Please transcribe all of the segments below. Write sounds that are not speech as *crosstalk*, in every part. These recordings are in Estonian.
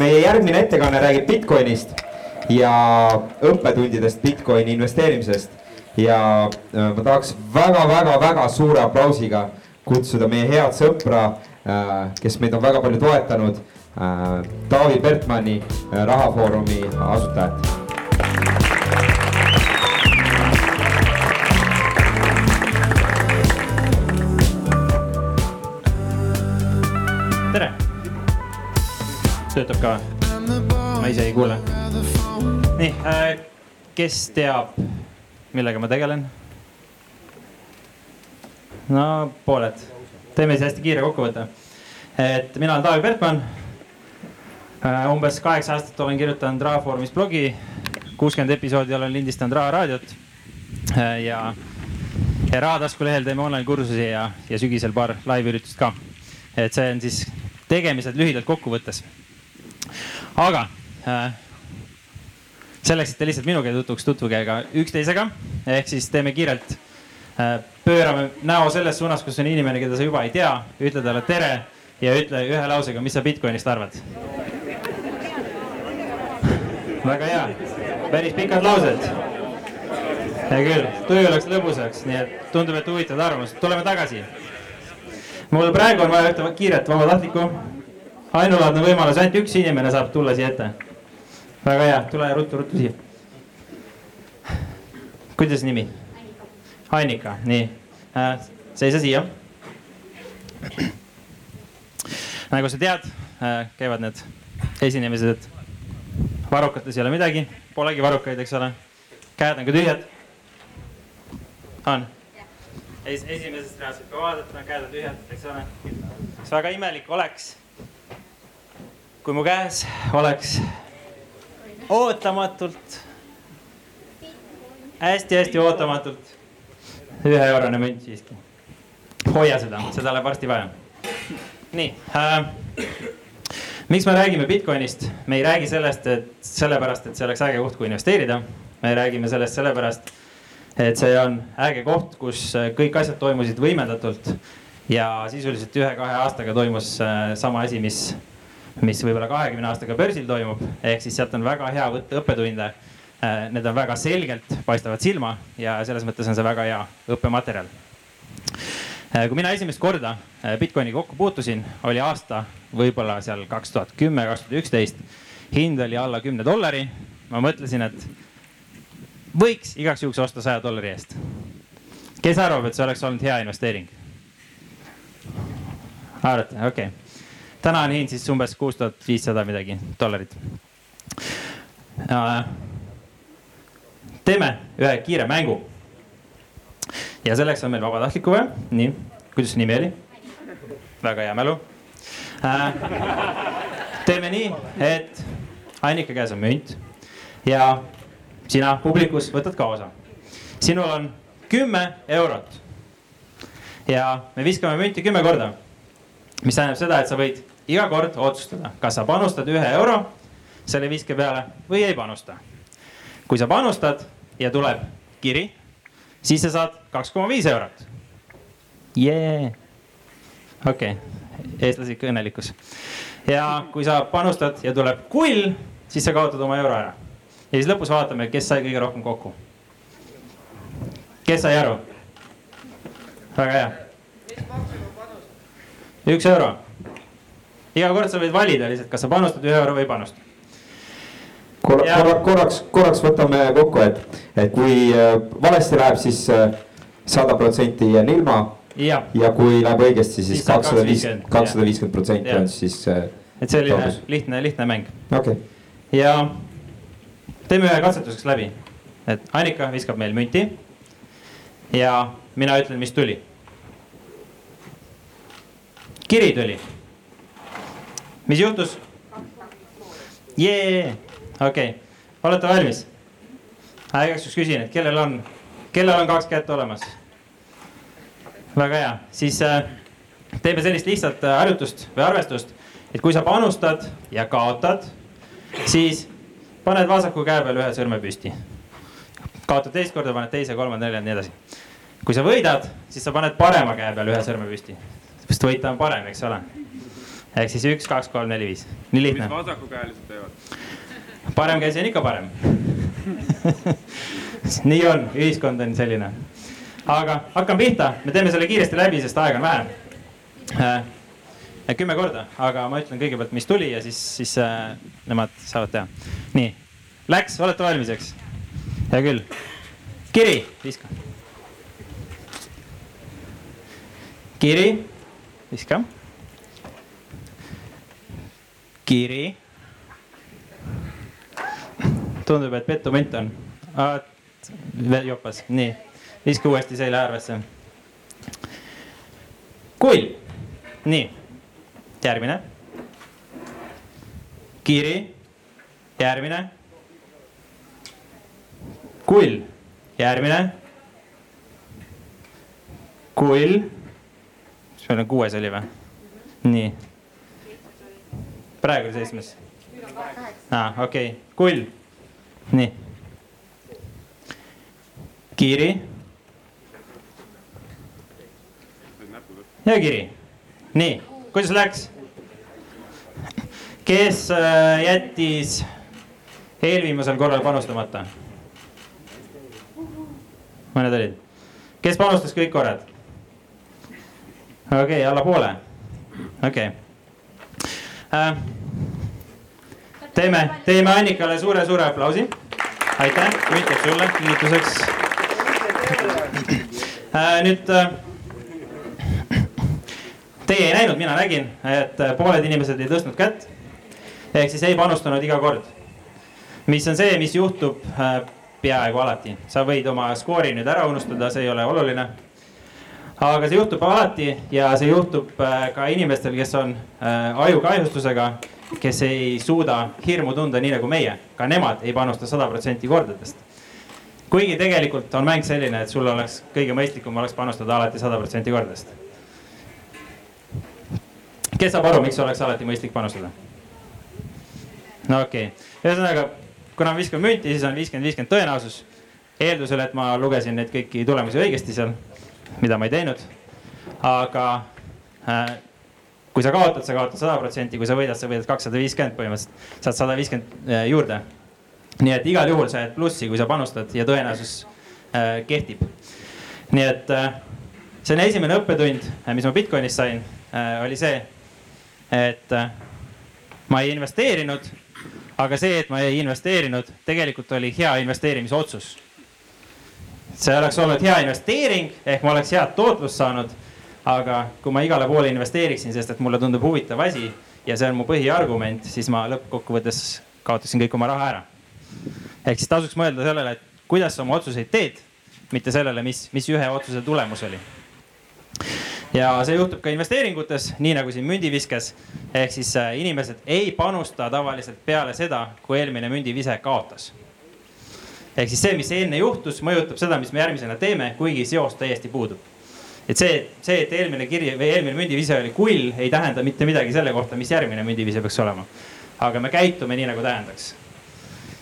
meie järgmine ettekanne räägib Bitcoinist ja õppetundidest Bitcoini investeerimisest. ja äh, ma tahaks väga-väga-väga suure aplausiga kutsuda meie head sõpra, äh, kes meid on väga palju toetanud, äh, Taavi Bertmanni, Rahafoorumi asutajat töötab ka? ma ise ei kuule. nii äh,, kes teab, millega ma tegelen? no pooled, teeme siis hästi kiire kokkuvõtte. et mina olen Taavi Bertmann äh,. umbes kaheksa aastat olen kirjutanud Rahafoorumis blogi, kuuskümmend episoodi olen lindistanud Raha raadiot äh, ja ja Rahatasku lehel teeme online kursusi ja, ja sügisel paar live üritust ka. et see on siis tegemised lühidalt kokkuvõttes. Aga äh, selleks, et te lihtsalt minuga tutvuks, tutvuge ka üksteisega ehk siis teeme kiirelt äh,. pöörame näo selles suunas, kus on inimene, keda sa juba ei tea, ütle talle tere ja ütle ühe lausega, mis sa Bitcoinist arvad. väga hea, päris pikad laused. hea küll, tuju läks lõbusaks, nii et tundub, et huvitavad arvamused, tuleme tagasi mul praegu on vaja ühte kiiret vabatahtlikku. Ainulaadne võimalus, ainult üks inimene saab tulla siia ette. väga hea, tule ruttu-ruttu siia. kuidas nimi? Annika, nii äh,, seisa siia. nagu sa tead äh,, käivad need esinemised, et varukates ei ole midagi, polegi varukaid, eks ole. käed on ka tühjad. on es esimesest reast võib ka vaadata, käed on tühjad, eks ole. kas väga imelik oleks, kui mu käes oleks ootamatult hästi,, hästi-hästi ootamatult ühe eurone münt siiski. hoia seda, seda läheb varsti vaja. nii äh,. miks me räägime Bitcoinist, me ei räägi sellest, et sellepärast, et see oleks äge koht, kuhu investeerida. me räägime sellest sellepärast et see on äge koht, kus äh, kõik asjad toimusid võimendatult ja sisuliselt ühe-kahe aastaga toimus äh, sama asi, mis, mis võib-olla kahekümne aastaga börsil toimub. ehk siis sealt on väga hea võtta õppetunde. Äh, need on väga selgelt, paistavad silma ja selles mõttes on see väga hea õppematerjal. kui mina esimest korda Bitcoiniga kokku puutusin, oli aasta võib-olla seal kaks tuhat kümme, kaks tuhat üksteist. hind oli alla kümne dollari. ma mõtlesin, et võiks igaks juhuks osta saja dollari eest. kes arvab, et see oleks olnud hea investeering? arvate, okei okay.. Täna on hind siis umbes kuus tuhat viissada midagi dollarit. teeme ühe kiire mängu. ja selleks on meil vabatahtlikku vaja, nii, kuidas su nimi oli? väga hea mälu. teeme nii, et Annika käes on münt ja sina publikus võtad ka osa. sinul on kümme eurot. ja me viskame münti kümme korda. mis tähendab seda, et sa võid iga kord otsustada, kas sa panustad ühe euro selle viske peale või ei panusta. kui sa panustad ja tuleb kiri, siis sa saad kaks koma viis eurot. jee, okei eestlaslik õnnelikkus. ja kui sa panustad ja tuleb kull, siis sa kaotad oma euro ära ja siis lõpus vaatame, kes sai kõige rohkem kokku. kes sai aru? väga hea. üks euro. Iga kord sa võid valida lihtsalt, kas sa panustad ühe euro või ei panusta. korra, korra, korraks, korraks võtame kokku, et, et kui äh, valesti läheb siis, siis äh, sada protsenti jään ilma. ja, kui läheb õigesti, siis kakssada viiskümmend, kakssada viiskümmend protsenti on siis. Äh, et selline lihtne, lihtne mäng. okay.. ja teeme ühe katsetuseks läbi, et Annika viskab meil münti. ja mina ütlen, mis tuli. kiri tuli. Mis juhtus? jee, okei olete valmis? igaks juhuks küsin, et kellel on, kellel on kaks kätt olemas? väga hea, siis äh, teeme sellist lihtsat äh, harjutust või arvestust, et kui sa panustad ja kaotad, siis paned vasaku käe peal ühe sõrme püsti. kaotad teist korda, paned teise, kolmanda, neljanda, nii edasi. kui sa võidad, siis sa paned parema käe peal ühe sõrme püsti. sest võita on parem, eks ole. Ehk siis üks, kaks, kolm, neli, viis, nii lihtne. mis vasakukäelised teevad? paremkäsi on ikka parem *laughs* nii on, ühiskond on selline. aga hakkame pihta, me teeme selle kiiresti läbi, sest aega on vähe äh,. kümme korda, aga ma ütlen kõigepealt, mis tuli ja siis, siis äh, nemad saavad teha. nii, läks, olete valmis, eks? hea küll. kiri, viska. kiri, viska. Kiri tundub, et pettument on. jopas, nii, viska uuesti seljaäärvesse. kull, nii, järgmine. kiri, järgmine. kull, järgmine. kull, meil on kuues oli või? nii. Praegu seitsmes. aa, okei okay., kull nii. Kiri. ja Kiri. nii, kuidas läks? kes äh, jättis eelviimasel korral panustamata? mõned olid. kes panustas kõik korrad? okei okay,, alla poole. okei okay. Äh, teeme, teeme Annikale suure-suure aplausi. aitäh, jääb sulle kingituseks äh,. nüüd äh, teie ei näinud, mina nägin, et pooled inimesed ei tõstnud kätt. ehk siis ei panustanud iga kord. mis on see, mis juhtub peaaegu alati, sa võid oma skoori nüüd ära unustada, see ei ole oluline aga see juhtub alati ja see juhtub äh, ka inimestel, kes on äh, ajukahjustusega kes ei suuda hirmu tunda nii nagu meie, ka nemad ei panusta sada protsenti kordadest. kuigi tegelikult on mäng selline, et sul oleks kõige mõistlikum oleks panustada alati sada protsenti kordadest. kes saab aru, miks oleks alati mõistlik panustada? no okei okay., ühesõnaga kuna me viskame münti, siis on viiskümmend, viiskümmend tõenäosus. eeldusel, et ma lugesin neid kõiki tulemusi õigesti seal, mida ma ei teinud. aga äh, kui sa kaotad, sa kaotad sada protsenti, kui sa võidad, sa võidad kakssada viiskümmend põhimõtteliselt, saad sada viiskümmend äh, juurde. nii et igal juhul sa jääd plussi, kui sa panustad ja tõenäosus äh, kehtib. nii et äh, see on esimene õppetund, äh, mis ma Bitcoinist sain äh,, oli see, et äh, ma ei investeerinud. aga see, et ma ei investeerinud, tegelikult oli hea investeerimisotsus. See oleks olnud hea investeering ehk ma oleks head tootlust saanud aga kui ma igale poole investeeriksin, sest et mulle tundub huvitav asi ja see on mu põhiargument, siis ma lõppkokkuvõttes kaotaksin kõik oma raha ära. ehk siis tasuks mõelda sellele, et kuidas sa oma otsuseid teed, mitte sellele, mis, mis ühe otsuse tulemus oli. ja see juhtub ka investeeringutes, nii nagu siin mündiviskes. ehk siis äh, inimesed ei panusta tavaliselt peale seda, kui eelmine mündivise kaotas. Ehk siis see, mis enne juhtus, mõjutab seda, mis me järgmisena teeme, kuigi seos täiesti puudub et see, see, et eelmine kiri või eelmine mündivise oli kull, ei tähenda mitte midagi selle kohta, mis järgmine mündivise peaks olema. aga me käitume nii, nagu tähendaks.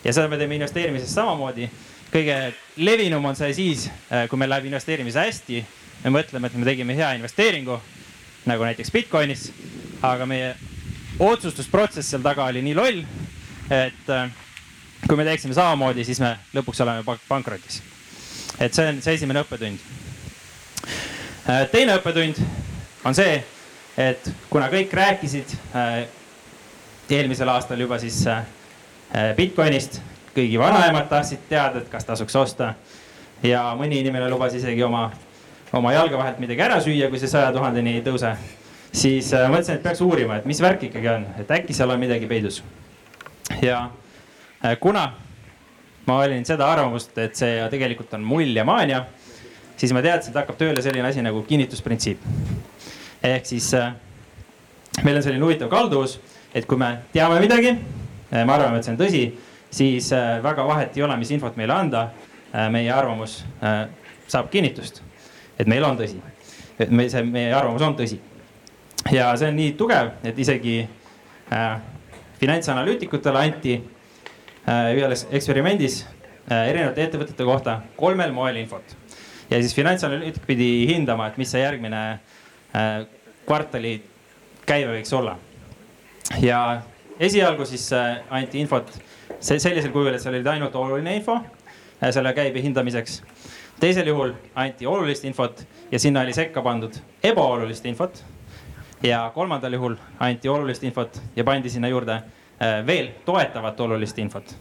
ja seda me teeme investeerimises samamoodi. kõige levinum on see siis, äh, kui meil läheb investeerimise hästi. me mõtleme, et me tegime hea investeeringu nagu näiteks Bitcoinis, aga meie otsustusprotsess seal taga oli nii loll, et äh, kui me teeksime samamoodi, siis me lõpuks oleme pankrotis. et see on see esimene õppetund Äh, teine õppetund on see, et kuna kõik rääkisid äh, eelmisel aastal juba siis äh, Bitcoinist, kõigi vanaemad tahtsid teada, et kas tasuks osta. ja mõni inimene lubas isegi oma, oma jalge vahelt midagi ära süüa, kui see saja tuhandeni ei tõuse. siis mõtlesin, et peaks uurima, et mis värk ikkagi on, et äkki seal on midagi peidus. ja kuna ma olin seda arvamust, et see tegelikult on muljemaania siis ma teadsin, et hakkab tööle selline asi nagu kinnitusprintsiip. ehk siis äh, meil on selline huvitav kalduvus, et kui me teame midagi, äh, me arvame, et see on tõsi, siis äh, väga vahet ei ole, mis infot meile anda äh,. meie arvamus äh, saab kinnitust, et meil on tõsi, et me, see meie arvamus on tõsi. ja see on nii tugev, et isegi äh, finantsanalüütikutele anti äh, ühes eksperimendis äh, erinevate ettevõtete kohta kolmel moel infot ja siis finantsanalüütik pidi hindama, et mis see järgmine äh, kvartali käive võiks olla. ja esialgu siis äh, anti infot sellisel kujul, et seal oli ainult oluline info äh, selle käibe hindamiseks. teisel juhul anti olulist infot ja sinna oli sekka pandud ebaolulist infot. ja kolmandal juhul anti olulist infot ja pandi sinna juurde äh, veel toetavat olulist infot.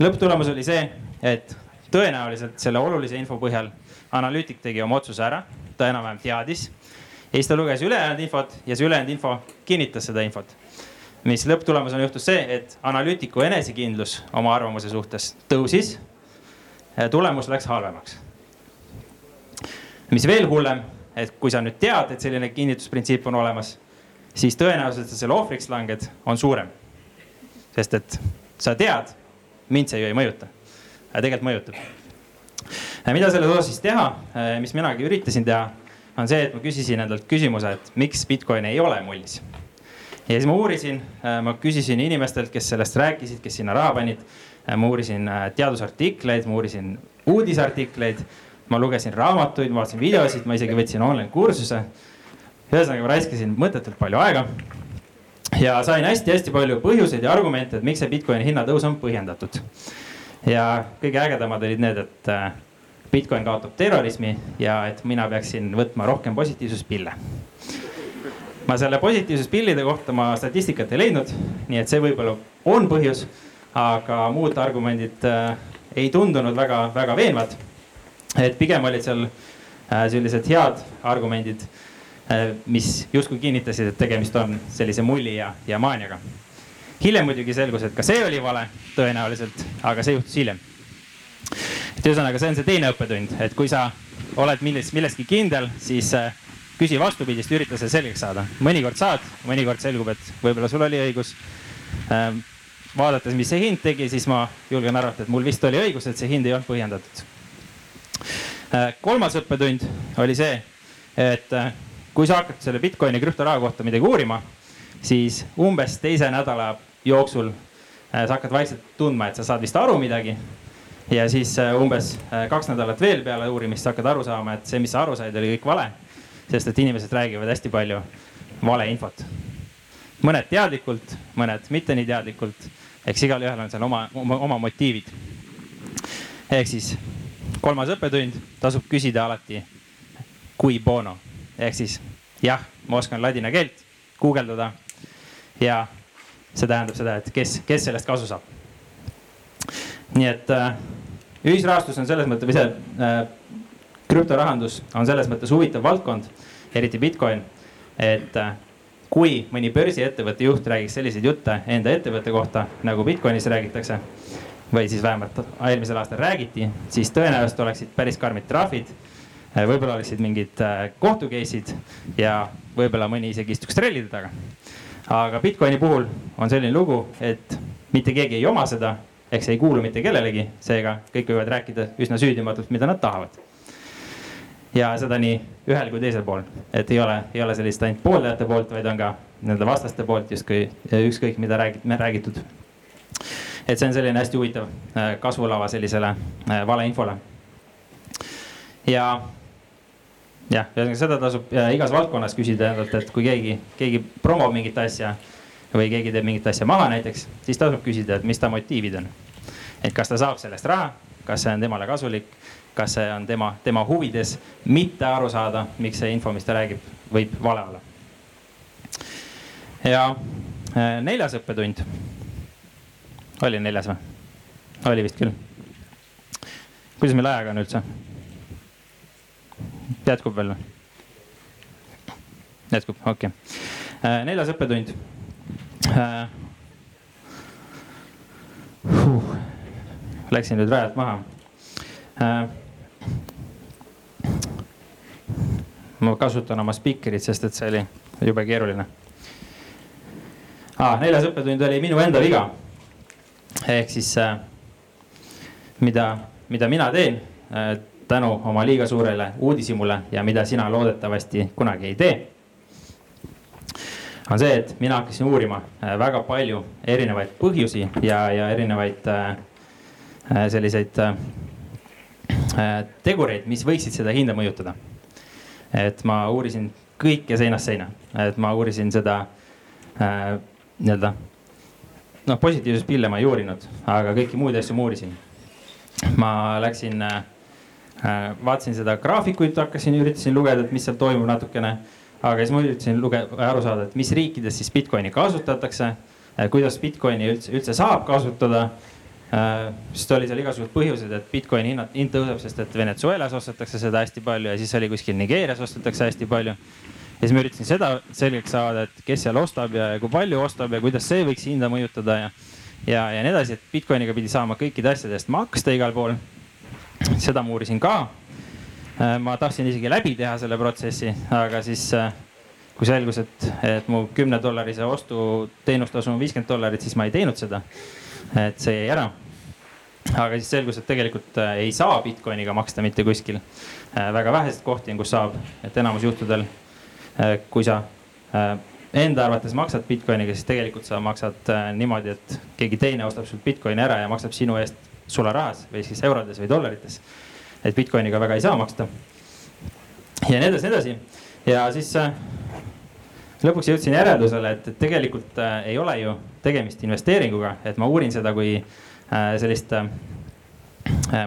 lõpptulemus oli see, et tõenäoliselt selle olulise info põhjal analüütik tegi oma otsuse ära, ta enam-vähem teadis. ja siis ta luges ülejäänud infot ja see ülejäänud info kinnitas seda infot. mis lõpptulemusena juhtus see, et analüütiku enesekindlus oma arvamuse suhtes tõusis. tulemus läks halvemaks. mis veel hullem, et kui sa nüüd tead, et selline kinnitusprintsiip on olemas, siis tõenäosus, et sa selle ohvriks langed, on suurem. Sest et sa tead, mind see ju ei mõjuta tegelikult mõjutab. mida selles osas siis teha, mis minagi üritasin teha, on see, et ma küsisin endalt küsimuse, et miks Bitcoin ei ole mullis. ja siis ma uurisin, ma küsisin inimestelt, kes sellest rääkisid, kes sinna raha panid. ma uurisin teadusartikleid, ma uurisin uudisartikleid, ma lugesin raamatuid, ma vaatasin videosid, ma isegi võtsin online kursuse. ühesõnaga ma raiskasin mõttetult palju aega ja sain hästi-hästi palju põhjuseid ja argumente, et miks see Bitcoini hinnatõus on põhjendatud ja kõige ägedamad olid need, et äh, Bitcoin kaotab terrorismi ja et mina peaksin võtma rohkem positiivsuspille. ma selle positiivsuspillide kohta ma statistikat ei leidnud, nii et see võib-olla on põhjus, aga muud argumendid äh, ei tundunud väga-väga veenvad. et pigem olid seal äh, sellised head argumendid, mis justkui kinnitasid, et tegemist on sellise mulli ja, ja maaniaga hiljem muidugi selgus, et ka see oli vale tõenäoliselt, aga see juhtus hiljem. et ühesõnaga, see on see teine õppetund, et kui sa oled milles, milleski kindel, siis äh, küsi vastupidist, ürita see selgeks saada. mõnikord saad, mõnikord selgub, et võib-olla sul oli õigus. Ähm, vaadates, mis see hind tegi, siis ma julgen arvata, et mul vist oli õigus, et see hind ei olnud põhjendatud. Äh, kolmas õppetund oli see, et äh, kui sa hakkad selle Bitcoini krüptoraha kohta midagi uurima siis umbes teise nädala jooksul äh, sa hakkad vaikselt tundma, et sa saad vist aru midagi. ja siis äh, umbes äh, kaks nädalat veel peale uurimist sa hakkad aru saama, et see, mis sa aru said, oli kõik vale. sest et inimesed räägivad hästi palju valeinfot. mõned teadlikult, mõned mitte nii teadlikult. eks igalühel on seal oma, oma, oma motiivid. ehk siis kolmas õppetund tasub küsida alati kui bono ehk siis jah, ma oskan ladina keelt, guugeldada ja see tähendab seda, et kes, kes sellest kasu saab. nii et äh, ühisrahastus on selles mõttes, või see äh, krüptorahandus on selles mõttes huvitav valdkond, eriti Bitcoin, et äh, kui mõni börsiettevõtte juht räägiks selliseid jutte enda ettevõtte kohta, nagu Bitcoinis räägitakse või siis vähemalt eelmisel aastal räägiti, siis tõenäoliselt oleksid päris karmid trahvid. Äh, võib-olla oleksid mingid äh, kohtu case'id ja võib-olla mõni isegi istuks trellide taga aga Bitcoini puhul on selline lugu, et mitte keegi ei oma seda, ehk see ei kuulu mitte kellelegi, seega kõik võivad rääkida üsna süüdimatult, mida nad tahavad. ja seda nii ühel kui teisel pool, et ei ole, ei ole sellist ainult pooldajate poolt, vaid on ka nende vastaste poolt justkui ükskõik, mida räägib, räägitud. et see on selline hästi huvitav äh, kasvulava sellisele valeinfole. ja jah, ühesõnaga seda tasub igas valdkonnas küsida endalt, et kui keegi, keegi promob mingit asja või keegi teeb mingit asja maha näiteks, siis tasub küsida, et mis ta motiivid on. et kas ta saab sellest raha, kas see on temale kasulik, kas see on tema, tema huvides, mitte aru saada, miks see info, mis ta räägib, võib vale olla. ja äh, neljas õppetund. oli neljas või? oli vist küll. kuidas meil ajaga on üldse? Jätkub veel? jätkub, okei okay.. Äh, neljas õppetund uh,. Läksin nüüd rajalt maha uh,. ma kasutan oma spikerit, sest et see oli jube keeruline ah,. neljas õppetund oli minu enda viga. ehk siis mida, mida mina teen tänu oma liiga suurele uudishimule ja mida sina loodetavasti kunagi ei tee. on see, et mina hakkasin uurima äh, väga palju erinevaid põhjusi ja, ja erinevaid äh, äh, selliseid tegureid, mis võiksid seda hinda mõjutada. et ma uurisin kõike seinast seina, et ma uurisin seda nii-öelda noh, positiivsuspille ma ei uurinud, aga kõiki muid asju ma uurisin. ma läksin äh,, vaatasin seda graafikuid, hakkasin, üritasin lugeda, et mis seal toimub natukene. aga siis ma üritasin luge-, aru saada, et mis riikides siis Bitcoini kasutatakse äh,, kuidas Bitcoini üldse, üldse saab kasutada äh,. sest oli seal igasugused põhjused, et Bitcoini hinnad, hind tõuseb, sest et Venezuelas ostetakse seda hästi palju ja siis oli kuskil Nigeerias ostetakse hästi palju ja siis ma üritasin seda selgeks saada, et kes seal ostab ja kui palju ostab ja kuidas see võiks hinda mõjutada ja, ja, ja nii edasi, et Bitcoiniga pidi saama kõikide asjade eest maksta igal pool. Seda ma uurisin ka. Äh, ma tahtsin isegi läbi teha selle protsessi, aga siis äh, kui selgus, et, et mu kümne dollarise ostu teenustasu on viiskümmend dollarit, siis ma ei teinud seda. et see jäi ära. aga siis selgus, et tegelikult äh, ei saa Bitcoiniga maksta mitte kuskil. väga väheseid kohti on, kus saab, et enamus juhtudel kui sa enda arvates maksad Bitcoiniga, siis tegelikult sa maksad niimoodi, et keegi teine ostab sult Bitcoini ära ja maksab sinu eest sularahas või siis eurodes või dollarites. et Bitcoiniga väga ei saa maksta. ja nii edasi, nii edasi ja siis lõpuks jõudsin järeldusele, et, tegelikult äh, ei ole ju tegemist investeeringuga, et ma uurin seda kui äh, sellist äh,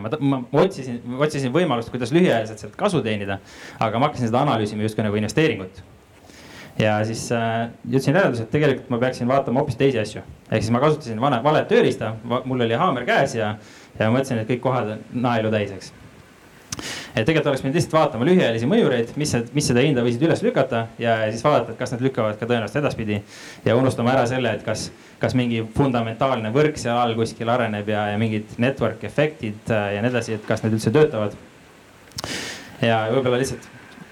ma, ma otsisin, otsisin võimalust, kuidas lühiajaliselt sealt kasu teenida, aga ma hakkasin seda analüüsima justkui nagu investeeringut. Ja siis äh, jõudsin järeldusele, et tegelikult ma peaksin vaatama hoopis teisi asju. ehk siis ma kasutasin vana, valet tööriista, mul oli haamer käes ja, ja mõtlesin, et kõik kohad on naelu täis, eks et tegelikult oleks pidanud lihtsalt vaatama lühiajalisi mõjureid, mis, mis seda hinda võisid üles lükata ja siis vaadata, et kas need lükkavad ka tõenäoliselt edaspidi. ja unustama ära selle, et kas, kas mingi fundamentaalne võrk seal all kuskil areneb ja, ja mingid network efektid äh, ja nii edasi, et kas need üldse töötavad. ja võib-olla lihtsalt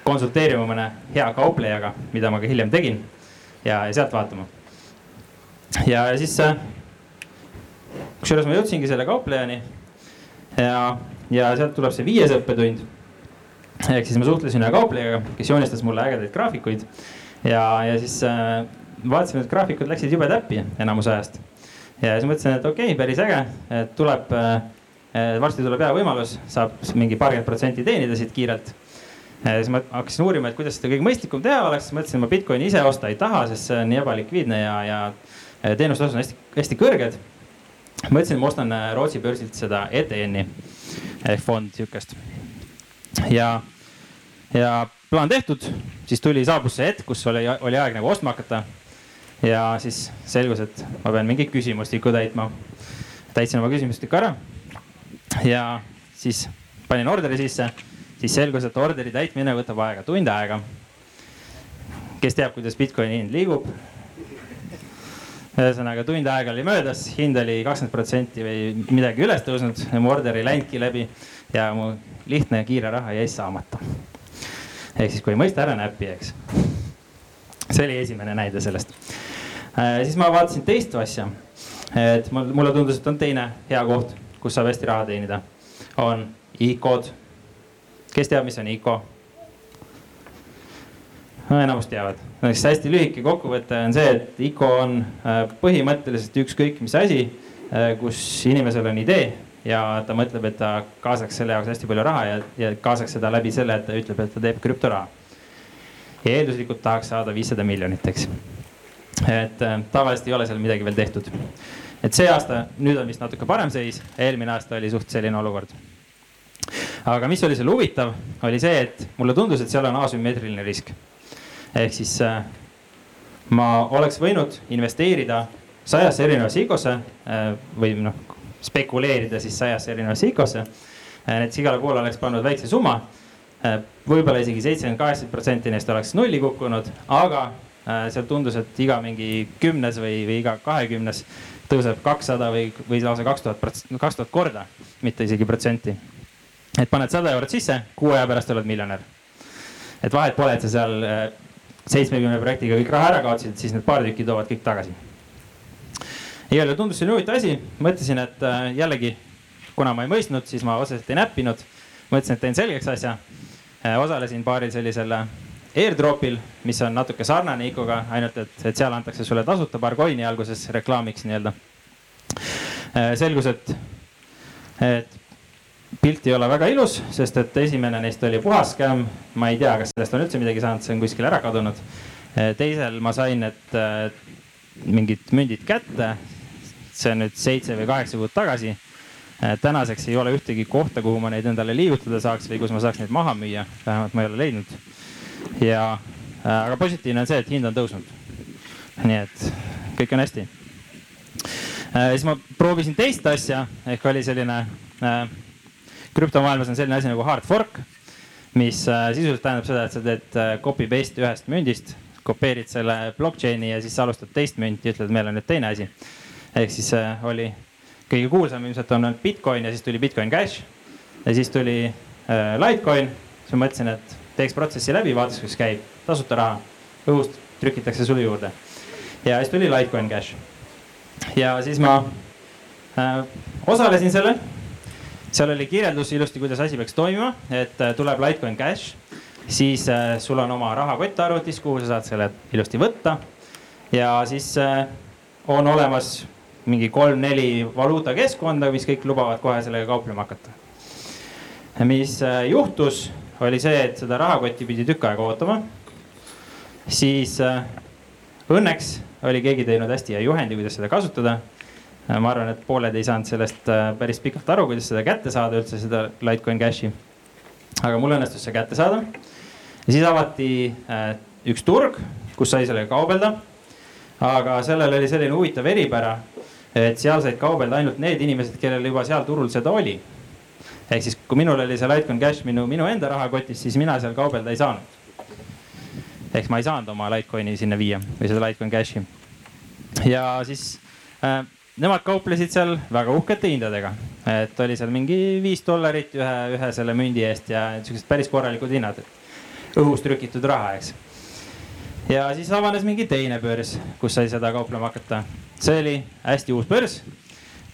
konsulteerima mõne hea kauplejaga, mida ma ka hiljem tegin ja, ja sealt vaatama. ja siis äh, kusjuures ma jõudsingi selle kauplejani ja ja sealt tuleb see viies õppetund. ehk siis ma suhtlesin ühe kauplejaga, kes joonistas mulle ägedaid graafikuid ja, ja siis äh, vaatasime, et graafikud läksid jube täppi enamus ajast. ja siis mõtlesin, et okei okay,, päris äge, et tuleb äh,, varsti tuleb hea võimalus, saab mingi paarkümmend protsenti teenida siit kiirelt ja siis ma hakkasin uurima, et kuidas seda kõige mõistlikum teha oleks, mõtlesin, ma Bitcoini ise osta ei taha, sest see on nii ebalikviidne ja, ja teenustasud on hästi, hästi kõrged. mõtlesin, ma ostan äh, Rootsi börsilt seda ETN-i ehk fond sihukest. ja, ja plaan tehtud, siis tuli, saabus see hetk, kus oli, oli aeg nagu ostma hakata. ja siis selgus, et ma pean mingit küsimustikku täitma. täitsin oma küsimustiku ära. ja siis panin orderi sisse, siis selgus, et orderi täitmine võtab aega tund aega. kes teab, kuidas Bitcoini hind liigub ühesõnaga tund aega oli möödas, hind oli kakskümmend protsenti või midagi üles tõusnud, mu order ei läinudki läbi ja mu lihtne ja kiire raha jäi saamata. ehk siis, kui ei mõista ära, näppi, eks. see oli esimene näide sellest äh,. siis ma vaatasin teist asja, et mul, mulle tundus, et on teine hea koht, kus saab hästi raha teenida, on ICO-d. Kes teab, mis on ICO? no enamus teavad, siis hästi lühike kokkuvõte on see, et ICO on äh, põhimõtteliselt ükskõik mis asi, äh, kus inimesel on idee ja ta mõtleb, et ta kaasaks selle jaoks hästi palju raha ja, ja kaasaks seda läbi selle, et ta ütleb, et ta teeb krüptoraha. ja eelduslikult tahaks saada viissada miljonit, eks. et äh, tavaliselt ei ole seal midagi veel tehtud. et see aasta, nüüd on vist natuke parem seis, eelmine aasta oli suht selline olukord. Aga mis oli seal huvitav, oli see, et mulle tundus, et seal on asümmeetriline risk ehk siis äh, ma oleks võinud investeerida sajasse erinevasse ICO-sse äh, või noh, spekuleerida siis sajasse erinevasse ICO-sse. Äh, näiteks igale poole oleks pannud väikse summa. võib-olla isegi seitsekümmend, kaheksakümmend protsenti neist oleks nulli kukkunud, aga seal tundus, et iga mingi kümnes või, või iga kahekümnes tõuseb kakssada või, või lausa kaks tuhat, kaks tuhat korda, mitte isegi protsenti. Et paned sada eurot sisse, kuu aja pärast oled miljonär. et vahet pole, et sa seal seitsmekümne projektiga kõik raha ära kaotasid, siis need paar tükki toovad kõik tagasi. igal juhul tundus selline huvitav asi, mõtlesin, et äh, jällegi, kuna ma ei mõistnud, siis ma otseselt ei näppinud. mõtlesin, et teen selgeks asja. Äh, osalesin paaril sellisel äh, airdrop'il, mis on natuke sarnane ICO-ga, ainult et, et seal antakse sulle tasuta paar coin'i alguses reklaamiks nii-öelda. selgus, et, et pilt ei ole väga ilus, sest et esimene neist oli puhas skämm. ma ei tea, kas sellest on üldse midagi saanud, see on kuskil ära kadunud. teisel ma sain, et mingid mündid kätte. see on nüüd seitse või kaheksa kuud tagasi. tänaseks ei ole ühtegi kohta, kuhu ma neid endale liigutada saaks või kus ma saaks neid maha müüa, vähemalt ma ei ole leidnud. ja, aga positiivne on see, et hind on tõusnud. nii et kõik on hästi. siis ma proovisin teist asja ehk oli selline krüptomaailmas on selline asi nagu hard fork, mis äh, sisuliselt tähendab seda, et sa teed äh, copy paste ühest mündist, kopeerid selle blockchain'i ja siis sa alustad teist münti, ütled, meil on nüüd teine asi. ehk siis äh, oli kõige kuulsam ilmselt on olnud Bitcoin ja siis tuli Bitcoin Cash ja siis tuli äh, Litecoin. siis ma mõtlesin, et teeks protsessi läbi, vaataks, kuidas käib, tasuta raha, õhust trükitakse sulle juurde. ja siis tuli Litecoin Cash. ja siis ma äh, osalesin sellel seal oli kirjeldus ilusti, kuidas asi peaks toimima, et äh, tuleb Litecoin Cash, siis äh, sul on oma rahakott arvutis, kuhu sa saad selle ilusti võtta. ja siis äh, on olemas mingi kolm-neli valuutakeskkonda, mis kõik lubavad kohe sellega kauplema hakata. mis juhtus, oli see, et seda rahakotti pidi tükk aega ootama. siis õnneks oli keegi teinud hästi hea juhendi, kuidas seda kasutada ma arvan, et pooled ei saanud sellest äh, päris pikalt aru, kuidas seda kätte saada üldse, seda Litecoin Cashi. aga mul õnnestus see kätte saada. ja siis avati äh, üks turg, kus sai sellega kaubelda. aga sellel oli selline huvitav eripära, et seal said kaubelda ainult need inimesed, kellel juba seal turul seda oli. ehk siis, kui minul oli see Litecoin Cash minu, minu enda rahakotis, siis mina seal kaubelda ei saanud. ehk ma ei saanud oma Litecoini sinna viia või seda Litecoin Cashi. ja siis äh, nemad kauplesid seal väga uhkete hindadega, et oli seal mingi viis dollarit ühe, ühe selle mündi eest ja siuksed päris korralikud hinnad. õhust trükitud raha, eks. ja siis avanes mingi teine börs, kus sai seda kauplema hakata. see oli hästi uus börs.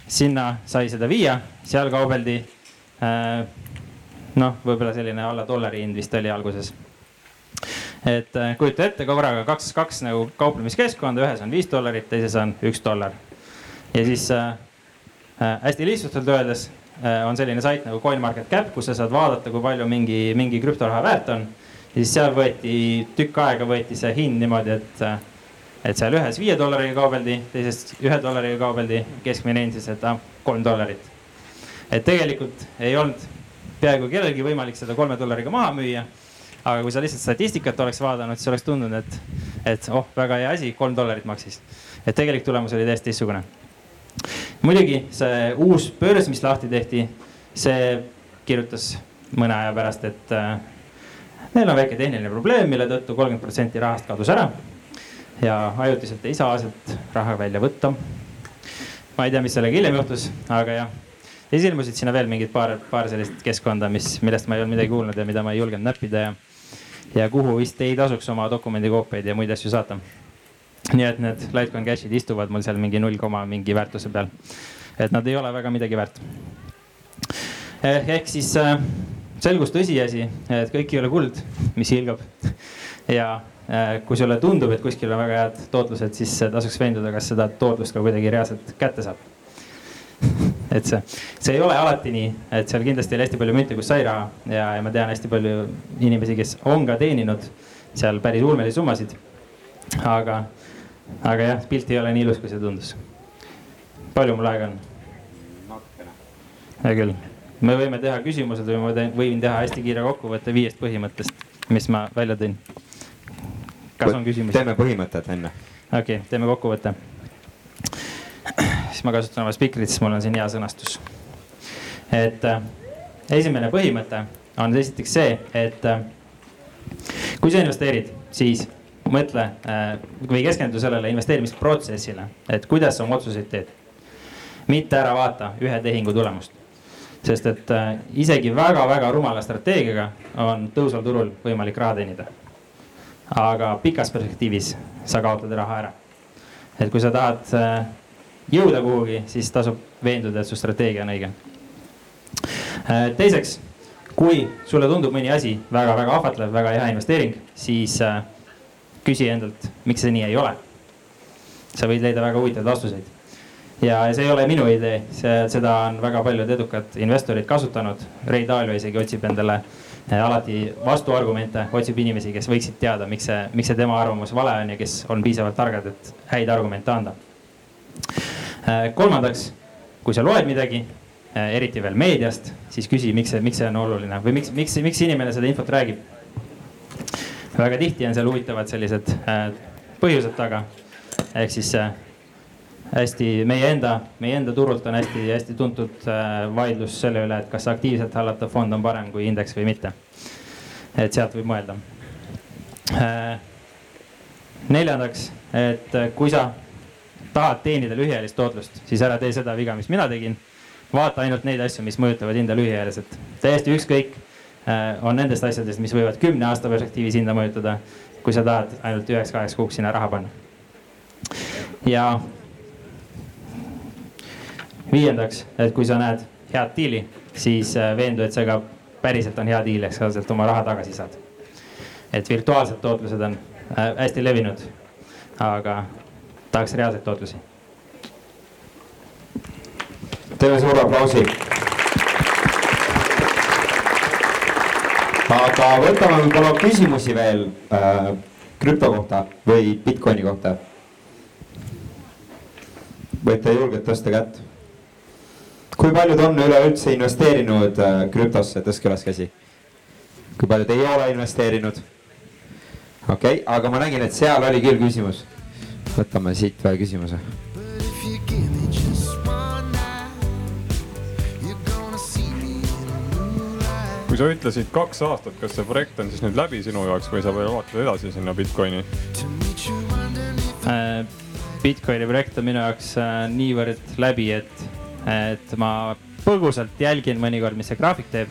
sinna sai seda viia, seal kaubeldi äh,. noh, võib-olla selline alla dollari hind vist oli alguses et äh, kujuta ette korraga kaks, kaks nagu kauplemiskeskkonda, ühes on viis dollarit, teises on üks dollar ja siis äh, äh, hästi lihtsustatult öeldes äh, on selline sait nagu CoinMarketCap, kus sa saad vaadata, kui palju mingi, mingi krüptoraha väärt on. ja siis seal võeti tükk aega võeti see hind niimoodi, et, äh, et seal ühes viie dollariga kaubeldi, teises ühe dollariga kaubeldi, keskmine hind siis, et ah, kolm dollarit. et tegelikult ei olnud peaaegu kellelgi võimalik seda kolme dollariga maha müüa. aga kui sa lihtsalt statistikat oleks vaadanud, siis oleks tundunud, et, et oh, väga hea asi, kolm dollarit maksis. et tegelik tulemus oli täiesti teistsugune muidugi see uus börs, mis lahti tehti, see kirjutas mõne aja pärast, et äh, neil on väike tehniline probleem, mille tõttu kolmkümmend protsenti rahast kadus ära. ja ajutiselt ei saa sealt raha välja võtta. ma ei tea, mis sellega hiljem juhtus, aga jah. ja siis ilmusid sinna veel mingid paar, paar sellist keskkonda, mis, millest ma ei olnud midagi kuulnud ja mida ma ei julgenud näppida ja. ja kuhu vist ei tasuks oma dokumendikoopiaid ja muid asju saata nii et need Litecoin cash'id istuvad mul seal mingi null koma mingi väärtuse peal. et nad ei ole väga midagi väärt. Eh, ehk siis äh, selgus tõsiasi, et kõik ei ole kuld, mis hiilgab. ja äh, kui sulle tundub, et kuskil on väga head tootlused, siis tasuks veenduda, kas seda tootlust ka kuidagi reaalselt kätte saab. et see, see ei ole alati nii, et seal kindlasti oli hästi palju münte, kus sai raha ja, ja ma tean hästi palju inimesi, kes on ka teeninud seal päris ulmelisi summasid. aga aga jah, pilt ei ole nii ilus, kui see tundus. palju mul aega on? natukene. hea küll, me võime teha küsimused või ma võin teha hästi kiire kokkuvõtte viiest põhimõttest, mis ma välja tõin. kas on küsimusi? teeme põhimõtted enne. okei okay,, teeme kokkuvõtte. siis ma kasutan oma spikrit, sest mul on siin hea sõnastus. et äh, esimene põhimõte on esiteks see, et äh, kui sa investeerid, siis mõtle äh, või keskendu sellele investeerimisprotsessile, et kuidas sa oma otsuseid teed. mitte ära vaata ühe tehingu tulemust. sest et äh, isegi väga-väga rumala strateegiaga on tõusval turul võimalik raha teenida. aga pikas perspektiivis sa kaotad raha ära. et kui sa tahad äh, jõuda kuhugi, siis tasub veenduda, et su strateegia on õige. teiseks, kui sulle tundub mõni asi väga-väga ahvatlev, väga hea investeering, siis küsi endalt, miks see nii ei ole. sa võid leida väga huvitavaid vastuseid. ja see ei ole minu idee, see, seda on väga paljud edukad investorid kasutanud. Ray Dalio isegi otsib endale alati vastuargumente, otsib inimesi, kes võiksid teada, miks see, miks see tema arvamus vale on ja kes on piisavalt targad, et häid argumente anda. kolmandaks, kui sa loed midagi, eriti veel meediast, siis küsi, miks see, miks see on oluline või miks, miks, miks inimene seda infot räägib. Väga tihti on seal huvitavad sellised põhjused taga, ehk siis hästi meie enda, meie enda turult on hästi-hästi tuntud äh, vaidlus selle üle, et kas aktiivselt hallatav fond on parem kui indeks või mitte. et sealt võib mõelda. Äh, neljandaks, et äh, kui sa tahad teenida lühiajalist tootlust, siis ära tee seda viga, mis mina tegin. vaata ainult neid asju, mis mõjutavad hinda lühiajaliselt, täiesti ükskõik on nendest asjadest, mis võivad kümne aasta perspektiivis hinda mõjutada. kui sa tahad ainult üheks-kaheks kuuks sinna raha panna. ja viiendaks, et kui sa näed head diili, siis äh, veendu, et see ka päriselt on hea diil, ehk sa sealt oma raha tagasi saad. et virtuaalsed tootlused on äh, hästi levinud, aga tahaks reaalseid tootlusi. teeme suure aplausi. Aga võtame võib-olla küsimusi veel äh, krüpto kohta või Bitcoini kohta. võite julgelt tõsta kätt kui paljud on üleüldse investeerinud äh, krüptosse, tõstke üles käsi. kui paljud ei ole investeerinud? okei okay,, aga ma nägin, et seal oli küll küsimus. võtame siit ühe küsimuse. Sa ütlesid kaks aastat, kas see projekt on siis nüüd läbi sinu jaoks või sa veel vaatad edasi sinna Bitcoini äh,? Bitcoini projekt on minu jaoks äh, niivõrd läbi, et et ma põgusalt jälgin mõnikord, mis see graafik teeb.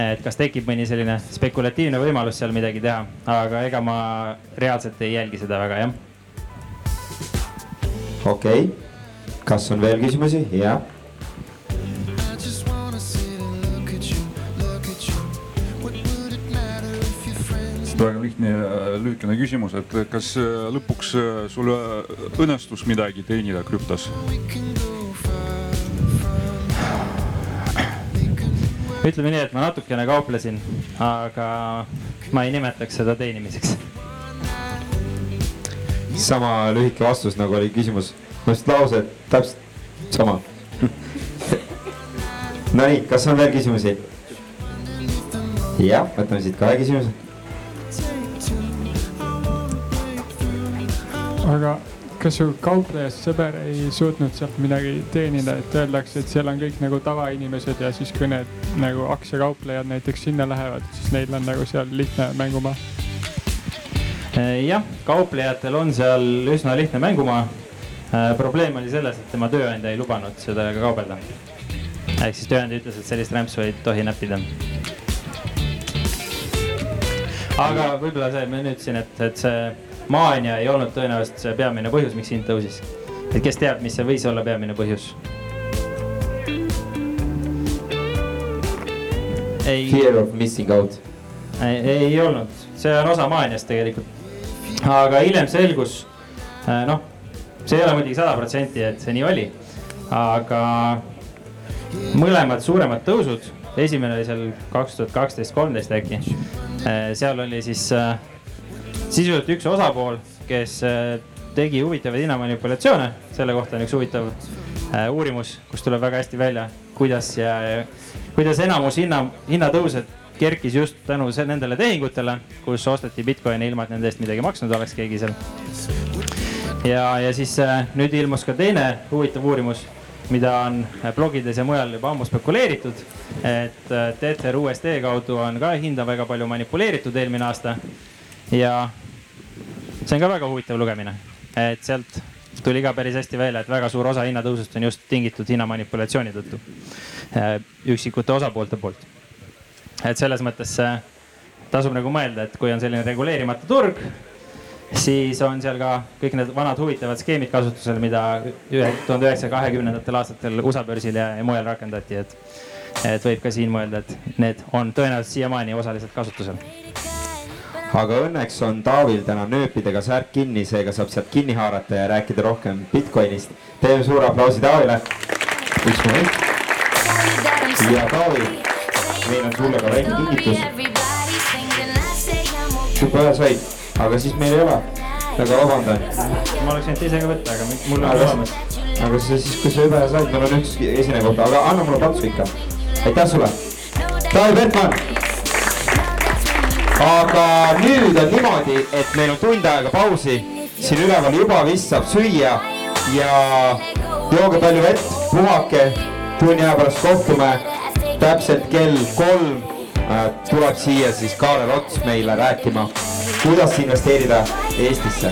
et kas tekib mõni selline spekulatiivne võimalus seal midagi teha, aga ega ma reaalselt ei jälgi seda väga, jah. okei okay., kas on veel küsimusi? jah väga lihtne ja lühikene küsimus, et kas lõpuks sul õnnestus midagi teenida krüptos? ütleme nii, et ma natukene kauplesin, aga ma ei nimetaks seda teenimiseks. sama lühike vastus nagu oli küsimus, ma just lause täpselt sama *laughs* Nonii, kas on veel küsimusi? jah, võtame siit kahe küsimuse. Aga kas su kauplejast sõber ei suutnud sealt midagi teenida, et öeldakse, et seal on kõik nagu tavainimesed ja siis, kui need nagu aktsiakauplejad näiteks sinna lähevad, siis neil on nagu seal lihtne mängumaa? Eh, jah, kauplejatel on seal üsna lihtne mängumaa. Eh, probleem oli selles, et tema tööandja ei lubanud sellega kaubelda. ehk siis tööandja ütles, et sellist rämpsu ei tohi näppida. aga võib-olla see, ma nüüd ütlesin, et, et see maania ei olnud tõenäoliselt see peamine põhjus, miks hind tõusis. et kes teab, mis see võis olla peamine põhjus? ei. Fear of missing out. ei, ei olnud, see on osa maaniast tegelikult. aga hiljem selgus, äh, noh, see ei ole muidugi sada protsenti, et see nii oli, aga mõlemad suuremad tõusud, esimene oli seal kaks tuhat kaksteist, kolmteist äkki. Äh, seal oli siis äh, sisuliselt üks osapool, kes äh, tegi huvitavaid hinnamanipulatsioone, selle kohta on üks huvitav äh, uurimus, kus tuleb väga hästi välja, kuidas ja kuidas enamus hinna, hinnatõuse kerkis just tänu nendele tehingutele, kus osteti Bitcoini ilma, et nende eest midagi maksnud oleks keegi seal. ja, ja siis äh, nüüd ilmus ka teine huvitav uurimus, mida on blogides ja mujal juba ammu spekuleeritud. et Tether USD kaudu on ka hinda väga palju manipuleeritud eelmine aasta ja see on ka väga huvitav lugemine, et sealt tuli ka päris hästi välja, et väga suur osa hinnatõusust on just tingitud hinnamanipulatsiooni tõttu äh, üksikute osapoolte poolt. et selles mõttes äh, tasub nagu mõelda, et kui on selline reguleerimata turg, siis on seal ka kõik need vanad huvitavad skeemid kasutusel, mida tuhande üheksasaja kahekümnendatel aastatel USA börsil ja mujal rakendati, et, et võib ka siin mõelda, et need on tõenäoliselt siiamaani osaliselt kasutusel aga õnneks on Taavil täna nööpidega särk kinni, seega saab sealt kinni haarata ja rääkida rohkem Bitcoinist. teeme suure aplausi Taavile. üks moment. ja Taavi, meil on sulle ka väike kingitus. super ühe said, aga siis meil ei ole. väga vabandan, ma oleks võinud ise ka võtta, aga mul on olemas. aga sa siis, kui sa ühe said, meil on üks esineja kohta, aga anna mulle patsu ikka. aitäh sulle, Taavi Petman. Aga nüüd on niimoodi, et meil on tund aega pausi, siin üleval juba vist saab süüa ja jooge palju vett, puhake, tunni aja pärast kohtume täpselt kell kolm. Äh, tuleb siia siis Kaarel Ots meile rääkima, kuidas investeerida Eestisse